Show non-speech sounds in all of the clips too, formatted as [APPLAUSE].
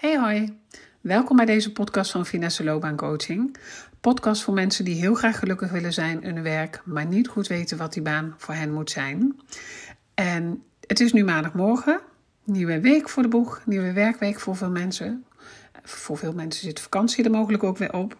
Hey hoi, welkom bij deze podcast van Finesse Loopbaan Coaching. Podcast voor mensen die heel graag gelukkig willen zijn in hun werk, maar niet goed weten wat die baan voor hen moet zijn. En het is nu maandagmorgen, nieuwe week voor de boeg, nieuwe werkweek voor veel mensen. Voor veel mensen zit vakantie er mogelijk ook weer op.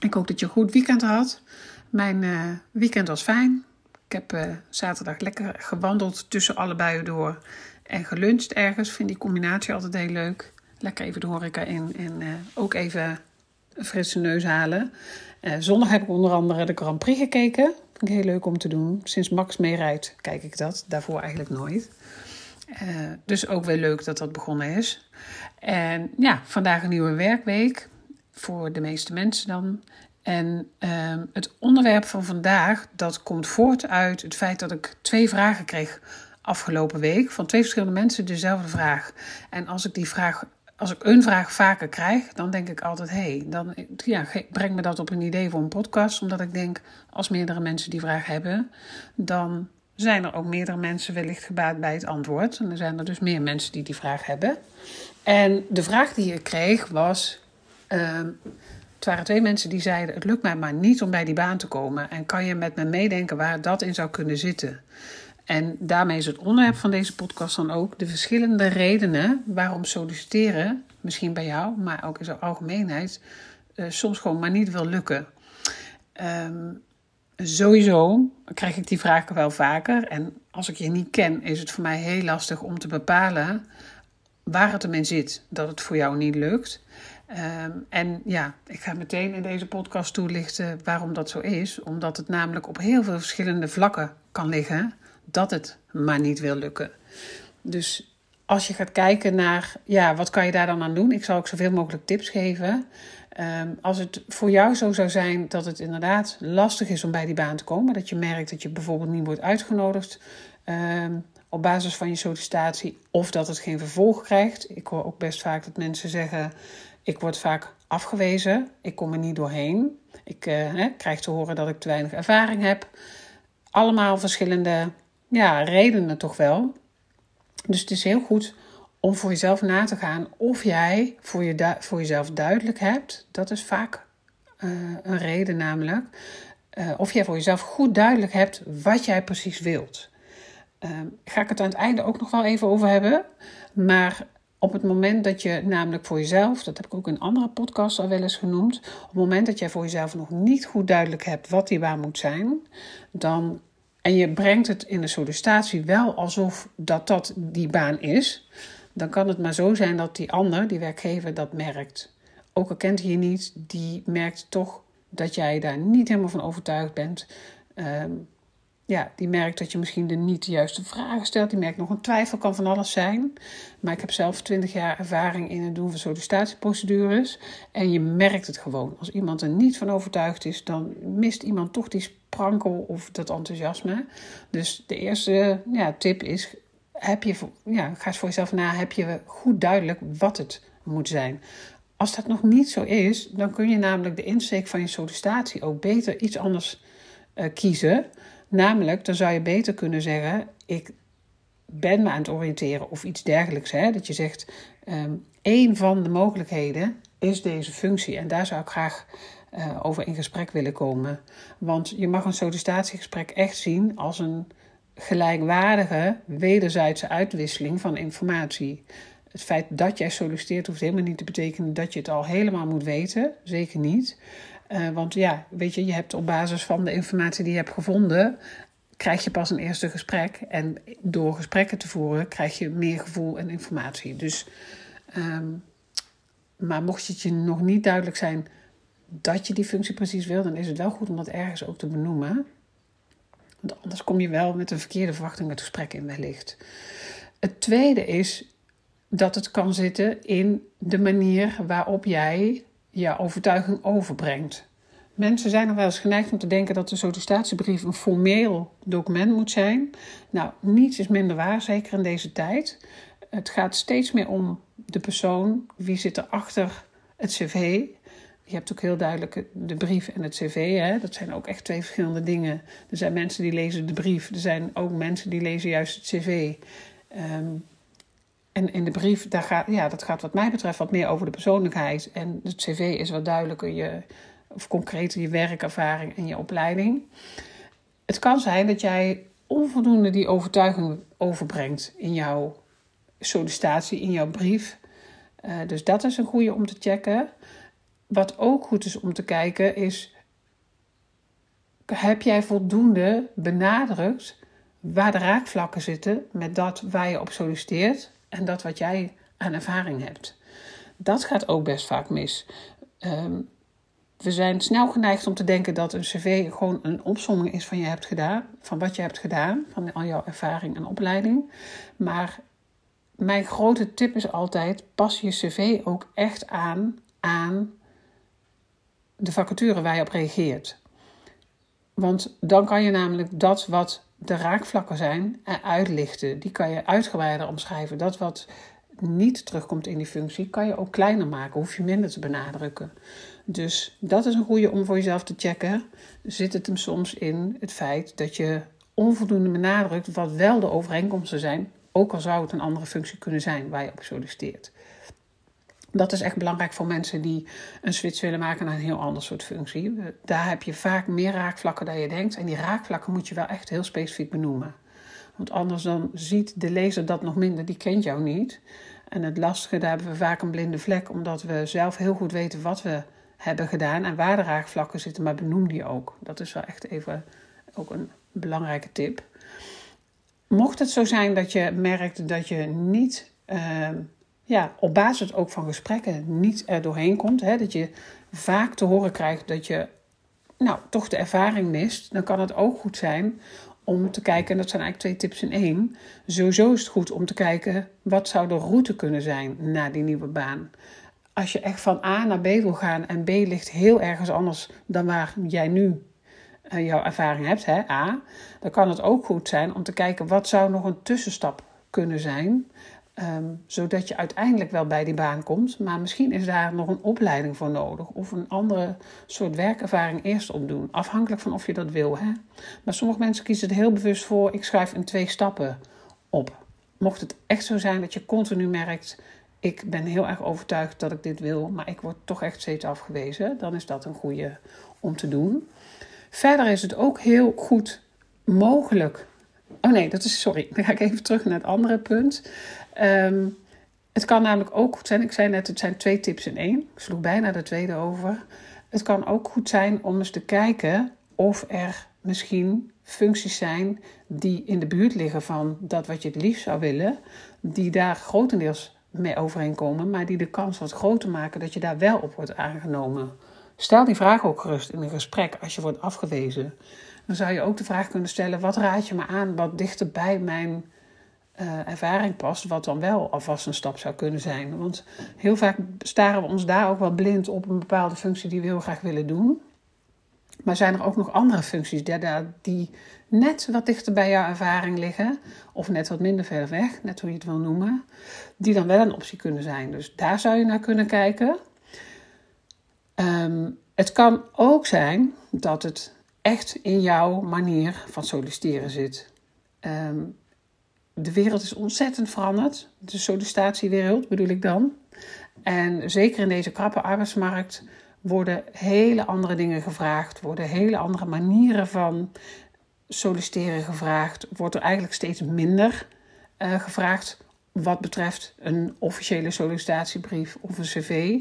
Ik hoop dat je een goed weekend had. Mijn uh, weekend was fijn. Ik heb uh, zaterdag lekker gewandeld tussen alle buien door en geluncht ergens. Vind die combinatie altijd heel leuk. Lekker even de horeca in en uh, ook even een frisse neus halen. Uh, zondag heb ik onder andere de Grand Prix gekeken. Vind ik heel leuk om te doen. Sinds Max meerijdt kijk ik dat. Daarvoor eigenlijk nooit. Uh, dus ook weer leuk dat dat begonnen is. En ja, vandaag een nieuwe werkweek. Voor de meeste mensen dan. En uh, het onderwerp van vandaag, dat komt voort uit het feit dat ik twee vragen kreeg afgelopen week. Van twee verschillende mensen dezelfde vraag. En als ik die vraag als ik een vraag vaker krijg, dan denk ik altijd: hé, hey, dan ja, breng me dat op een idee voor een podcast. Omdat ik denk, als meerdere mensen die vraag hebben, dan zijn er ook meerdere mensen wellicht gebaat bij het antwoord. En er zijn er dus meer mensen die die vraag hebben. En de vraag die ik kreeg was: uh, het waren twee mensen die zeiden: Het lukt mij maar niet om bij die baan te komen. En kan je met me meedenken waar dat in zou kunnen zitten? En daarmee is het onderwerp van deze podcast dan ook de verschillende redenen waarom solliciteren, misschien bij jou, maar ook in zijn algemeenheid, uh, soms gewoon maar niet wil lukken. Um, sowieso krijg ik die vragen wel vaker. En als ik je niet ken, is het voor mij heel lastig om te bepalen waar het ermee zit dat het voor jou niet lukt. Um, en ja, ik ga meteen in deze podcast toelichten waarom dat zo is. Omdat het namelijk op heel veel verschillende vlakken kan liggen dat het maar niet wil lukken. Dus als je gaat kijken naar, ja, wat kan je daar dan aan doen? Ik zal ook zoveel mogelijk tips geven. Um, als het voor jou zo zou zijn dat het inderdaad lastig is om bij die baan te komen, dat je merkt dat je bijvoorbeeld niet wordt uitgenodigd um, op basis van je sollicitatie, of dat het geen vervolg krijgt. Ik hoor ook best vaak dat mensen zeggen: Ik word vaak afgewezen, ik kom er niet doorheen. Ik hè, krijg te horen dat ik te weinig ervaring heb. Allemaal verschillende ja, redenen toch wel. Dus het is heel goed om voor jezelf na te gaan of jij voor, je voor jezelf duidelijk hebt. Dat is vaak uh, een reden namelijk. Uh, of jij voor jezelf goed duidelijk hebt wat jij precies wilt. Uh, ga ik het aan het einde ook nog wel even over hebben. Maar op het moment dat je namelijk voor jezelf, dat heb ik ook in andere podcasts al wel eens genoemd, op het moment dat jij voor jezelf nog niet goed duidelijk hebt wat die waar moet zijn, dan en je brengt het in de sollicitatie wel alsof dat dat die baan is, dan kan het maar zo zijn dat die ander, die werkgever, dat merkt. Ook al kent hij je niet, die merkt toch dat jij daar niet helemaal van overtuigd bent. Um, ja, die merkt dat je misschien de niet de juiste vragen stelt. Die merkt nog een twijfel, kan van alles zijn. Maar ik heb zelf 20 jaar ervaring in het doen van sollicitatieprocedures. En je merkt het gewoon. Als iemand er niet van overtuigd is, dan mist iemand toch die sprankel of dat enthousiasme. Dus de eerste ja, tip is: heb je, ja, ga eens voor jezelf na. Heb je goed duidelijk wat het moet zijn? Als dat nog niet zo is, dan kun je namelijk de insteek van je sollicitatie ook beter iets anders uh, kiezen. Namelijk, dan zou je beter kunnen zeggen: Ik ben me aan het oriënteren of iets dergelijks. Hè? Dat je zegt: um, één van de mogelijkheden is deze functie. En daar zou ik graag uh, over in gesprek willen komen. Want je mag een sollicitatiegesprek echt zien als een gelijkwaardige, wederzijdse uitwisseling van informatie. Het feit dat jij solliciteert hoeft helemaal niet te betekenen dat je het al helemaal moet weten. Zeker niet. Uh, want ja, weet je, je hebt op basis van de informatie die je hebt gevonden, krijg je pas een eerste gesprek. En door gesprekken te voeren krijg je meer gevoel en informatie. Dus, um, maar mocht het je nog niet duidelijk zijn dat je die functie precies wil, dan is het wel goed om dat ergens ook te benoemen. Want anders kom je wel met een verkeerde verwachting het gesprek in wellicht. Het tweede is dat het kan zitten in de manier waarop jij je overtuiging overbrengt. Mensen zijn nog wel eens geneigd om te denken dat de sollicitatiebrief een formeel document moet zijn. Nou, niets is minder waar, zeker in deze tijd. Het gaat steeds meer om de persoon, wie zit er achter het cv. Je hebt ook heel duidelijk de brief en het cv. Hè? Dat zijn ook echt twee verschillende dingen. Er zijn mensen die lezen de brief. Er zijn ook mensen die lezen juist het cv. Um, en in de brief, daar gaat, ja, dat gaat wat mij betreft wat meer over de persoonlijkheid. En het cv is wat duidelijker, je, of concreter je werkervaring en je opleiding. Het kan zijn dat jij onvoldoende die overtuiging overbrengt in jouw sollicitatie, in jouw brief. Uh, dus dat is een goede om te checken. Wat ook goed is om te kijken is: heb jij voldoende benadrukt waar de raakvlakken zitten met dat waar je op solliciteert en dat wat jij aan ervaring hebt? Dat gaat ook best vaak mis. Um, we zijn snel geneigd om te denken dat een cv gewoon een opsomming is van, je hebt gedaan, van wat je hebt gedaan, van al jouw ervaring en opleiding. Maar mijn grote tip is altijd: pas je cv ook echt aan aan de vacature waar je op reageert. Want dan kan je namelijk dat wat de raakvlakken zijn uitlichten. Die kan je uitgebreider omschrijven. Dat wat niet terugkomt in die functie, kan je ook kleiner maken. Hoef je minder te benadrukken. Dus dat is een goede om voor jezelf te checken. Zit het hem soms in het feit dat je onvoldoende benadrukt wat wel de overeenkomsten zijn, ook al zou het een andere functie kunnen zijn waar je op solliciteert. Dat is echt belangrijk voor mensen die een switch willen maken naar een heel ander soort functie. Daar heb je vaak meer raakvlakken dan je denkt. En die raakvlakken moet je wel echt heel specifiek benoemen. Want anders dan ziet de lezer dat nog minder, die kent jou niet. En het lastige, daar hebben we vaak een blinde vlek, omdat we zelf heel goed weten wat we hebben gedaan en waar de raakvlakken zitten, maar benoem die ook. Dat is wel echt even ook een belangrijke tip. Mocht het zo zijn dat je merkt dat je niet, uh, ja, op basis ook van gesprekken, niet er doorheen komt, hè, dat je vaak te horen krijgt dat je nou, toch de ervaring mist, dan kan het ook goed zijn om te kijken, en dat zijn eigenlijk twee tips in één. Sowieso is het goed om te kijken wat zou de route kunnen zijn naar die nieuwe baan als je echt van A naar B wil gaan en B ligt heel ergens anders dan waar jij nu uh, jouw ervaring hebt, hè, A, dan kan het ook goed zijn om te kijken wat zou nog een tussenstap kunnen zijn, um, zodat je uiteindelijk wel bij die baan komt, maar misschien is daar nog een opleiding voor nodig of een andere soort werkervaring eerst opdoen, afhankelijk van of je dat wil. Hè. Maar sommige mensen kiezen er heel bewust voor, ik schrijf in twee stappen op. Mocht het echt zo zijn dat je continu merkt, ik ben heel erg overtuigd dat ik dit wil, maar ik word toch echt steeds afgewezen, dan is dat een goede om te doen. Verder is het ook heel goed mogelijk. Oh nee, dat is sorry. [LAUGHS] Dan ga ik even terug naar het andere punt. Ehm, het kan namelijk ook goed zijn. Ik zei net, het zijn twee tips in één. Ik sloeg bijna de tweede over. Het kan ook goed zijn om eens te kijken of er misschien functies zijn die in de buurt liggen van dat wat je het liefst zou willen, die daar grotendeels mee overeenkomen, maar die de kans wat groter maken dat je daar wel op wordt aangenomen. Stel die vraag ook gerust in een gesprek als je wordt afgewezen. Dan zou je ook de vraag kunnen stellen: wat raad je me aan wat dichter bij mijn uh, ervaring past, wat dan wel alvast een stap zou kunnen zijn? Want heel vaak staren we ons daar ook wel blind op een bepaalde functie die we heel graag willen doen. Maar zijn er ook nog andere functies die net wat dichter bij jouw ervaring liggen, of net wat minder ver weg, net hoe je het wil noemen, die dan wel een optie kunnen zijn. Dus daar zou je naar kunnen kijken. Um, het kan ook zijn dat het echt in jouw manier van solliciteren zit. Um, de wereld is ontzettend veranderd, de sollicitatiewereld bedoel ik dan. En zeker in deze krappe arbeidsmarkt worden hele andere dingen gevraagd, worden hele andere manieren van solliciteren gevraagd, wordt er eigenlijk steeds minder uh, gevraagd wat betreft een officiële sollicitatiebrief of een cv.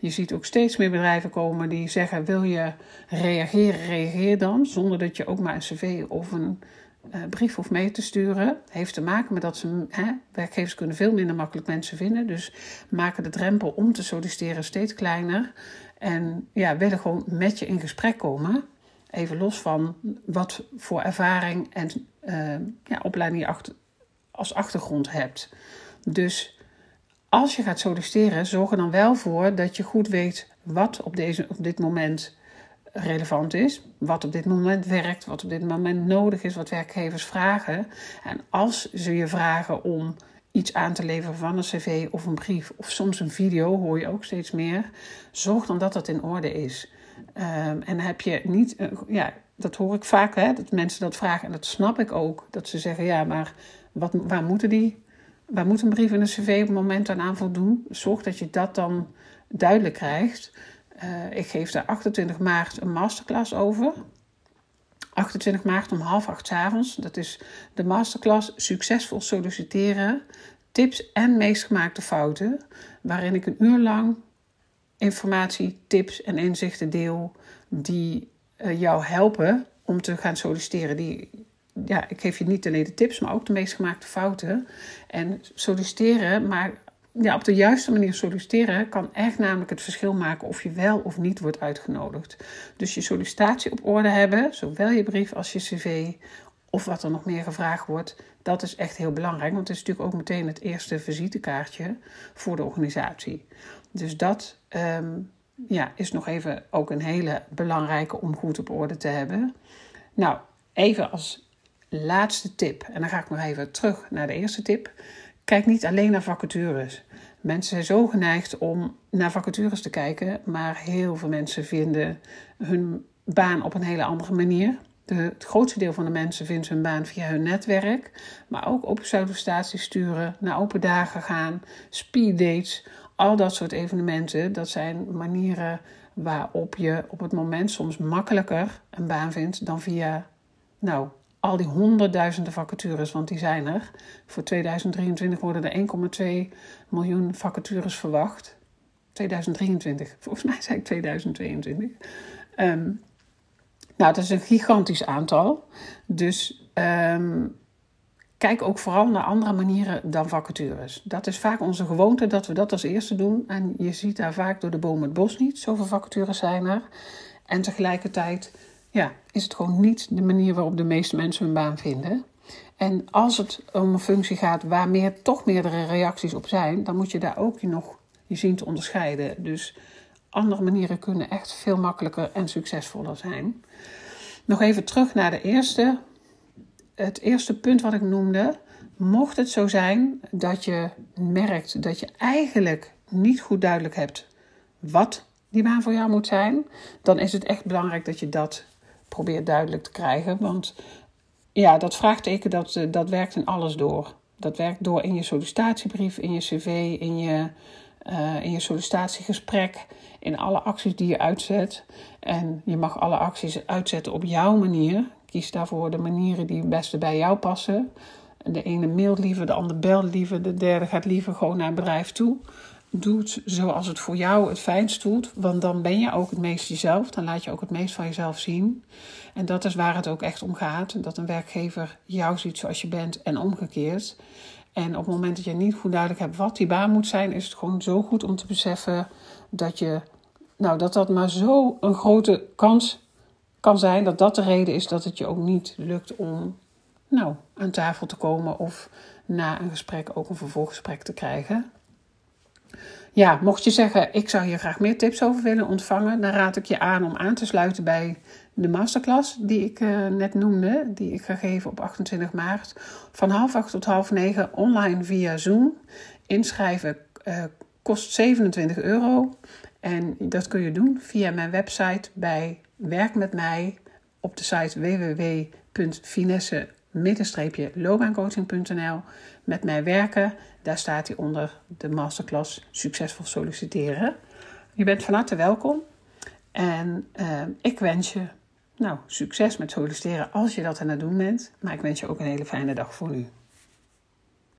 Je ziet ook steeds meer bedrijven komen die zeggen: wil je reageren, reageer dan, zonder dat je ook maar een cv of een uh, brief hoeft mee te sturen. Heeft te maken met dat ze, hè, werkgevers kunnen veel minder makkelijk mensen vinden, dus maken de drempel om te solliciteren steeds kleiner. En ja, willen gewoon met je in gesprek komen. Even los van wat voor ervaring en uh, ja, opleiding je achter, als achtergrond hebt. Dus als je gaat solliciteren, zorg er dan wel voor dat je goed weet wat op, deze, op dit moment relevant is. Wat op dit moment werkt, wat op dit moment nodig is, wat werkgevers vragen. En als ze je vragen om iets aan te leveren van een cv of een brief of soms een video, hoor je ook steeds meer. Zorg dan dat dat in orde is. Um, en heb je niet, ja, dat hoor ik vaak, hè, dat mensen dat vragen en dat snap ik ook. Dat ze zeggen, ja, maar wat, waar moeten die waar moet een brief in een cv op het moment aan voldoen? Zorg dat je dat dan duidelijk krijgt. Uh, ik geef daar 28 maart een masterclass over. 28 maart om half acht avonds. Dat is de masterclass Succesvol solliciteren. Tips en meest gemaakte fouten. Waarin ik een uur lang informatie, tips en inzichten deel die uh, jou helpen om te gaan solliciteren. Die, ja, ik geef je niet alleen de tips, maar ook de meest gemaakte fouten. En solliciteren, maar ja, op de juiste manier solliciteren kan echt namelijk het verschil maken of je wel of niet wordt uitgenodigd. Dus je sollicitatie op orde hebben, zowel je brief als je cv of wat er nog meer gevraagd wordt, dat is echt heel belangrijk. Want het is natuurlijk ook meteen het eerste visitekaartje voor de organisatie. Dus dat um, ja, is nog even ook een hele belangrijke om goed op orde te hebben. Nou, even als laatste tip, en dan ga ik nog even terug naar de eerste tip. Kijk niet alleen naar vacatures. Mensen zijn zo geneigd om naar vacatures te kijken, maar heel veel mensen vinden hun baan op een hele andere manier. De, het grootste deel van de mensen vindt hun baan via hun netwerk, maar ook op sollicitaties sturen, naar open dagen gaan, speed dates, al dat soort evenementen. Dat zijn manieren waarop je op het moment soms makkelijker een baan vindt dan via, nou, al die honderdduizenden vacatures, want die zijn er. Voor 2023 worden er 1,2 miljoen vacatures verwacht. 2023, volgens mij zei ik 2022. Um, nou, dat is een gigantisch aantal. Dus um, kijk ook vooral naar andere manieren dan vacatures. Dat is vaak onze gewoonte dat we dat als eerste doen. En je ziet daar vaak door de boom het bos niet. Zoveel vacatures zijn er. En tegelijkertijd ja, is het gewoon niet de manier waarop de meeste mensen hun baan vinden. En als het om een functie gaat waar meer, toch meerdere reacties op zijn, dan moet je daar ook nog je zien te onderscheiden. Dus andere manieren kunnen echt veel makkelijker en succesvoller zijn. Nog even terug naar de eerste. Het eerste punt wat ik noemde. Mocht het zo zijn dat je merkt dat je eigenlijk niet goed duidelijk hebt wat die baan voor jou moet zijn, dan is het echt belangrijk dat je dat probeert duidelijk te krijgen. Want ja, dat vraagteken dat, eh, dat werkt in alles door. Dat werkt door in je sollicitatiebrief, in je cv, in je, uh, in je sollicitatiegesprek, in alle acties die je uitzet. En je mag alle acties uitzetten op jouw manier. Kies daarvoor de manieren die het beste bij jou passen. De ene mailt liever, de ander belt liever, de derde gaat liever gewoon naar een bedrijf toe doet zoals het voor jou het fijnst voelt. Want dan ben je ook het meest jezelf. Dan laat je ook het meest van jezelf zien. En dat is waar het ook echt om gaat. Dat een werkgever jou ziet zoals je bent en omgekeerd. En op het moment dat je niet goed duidelijk hebt wat die baan moet zijn, is het gewoon zo goed om te beseffen dat je, nou, dat dat maar zo een grote kans kan zijn. Dat dat de reden is dat het je ook niet lukt om, nou, aan tafel te komen of na een gesprek ook een vervolggesprek te krijgen. Ja, mocht je zeggen, ik zou hier graag meer tips over willen ontvangen, dan raad ik je aan om aan te sluiten bij de masterclass die ik uh, net noemde, die ik ga geven op 28 maart. Van half acht tot half negen online via Zoom. Inschrijven uh, kost 27 euro. En dat kun je doen via mijn website bij Werk met mij op de site www.finesse loopbaancoaching.nl met mij werken. Daar staat hij onder de masterclass Succesvol solliciteren. Je bent van harte welkom. En uh, ik wens je nou, succes met solliciteren als je dat aan het doen bent. Maar ik wens je ook een hele fijne dag voor nu.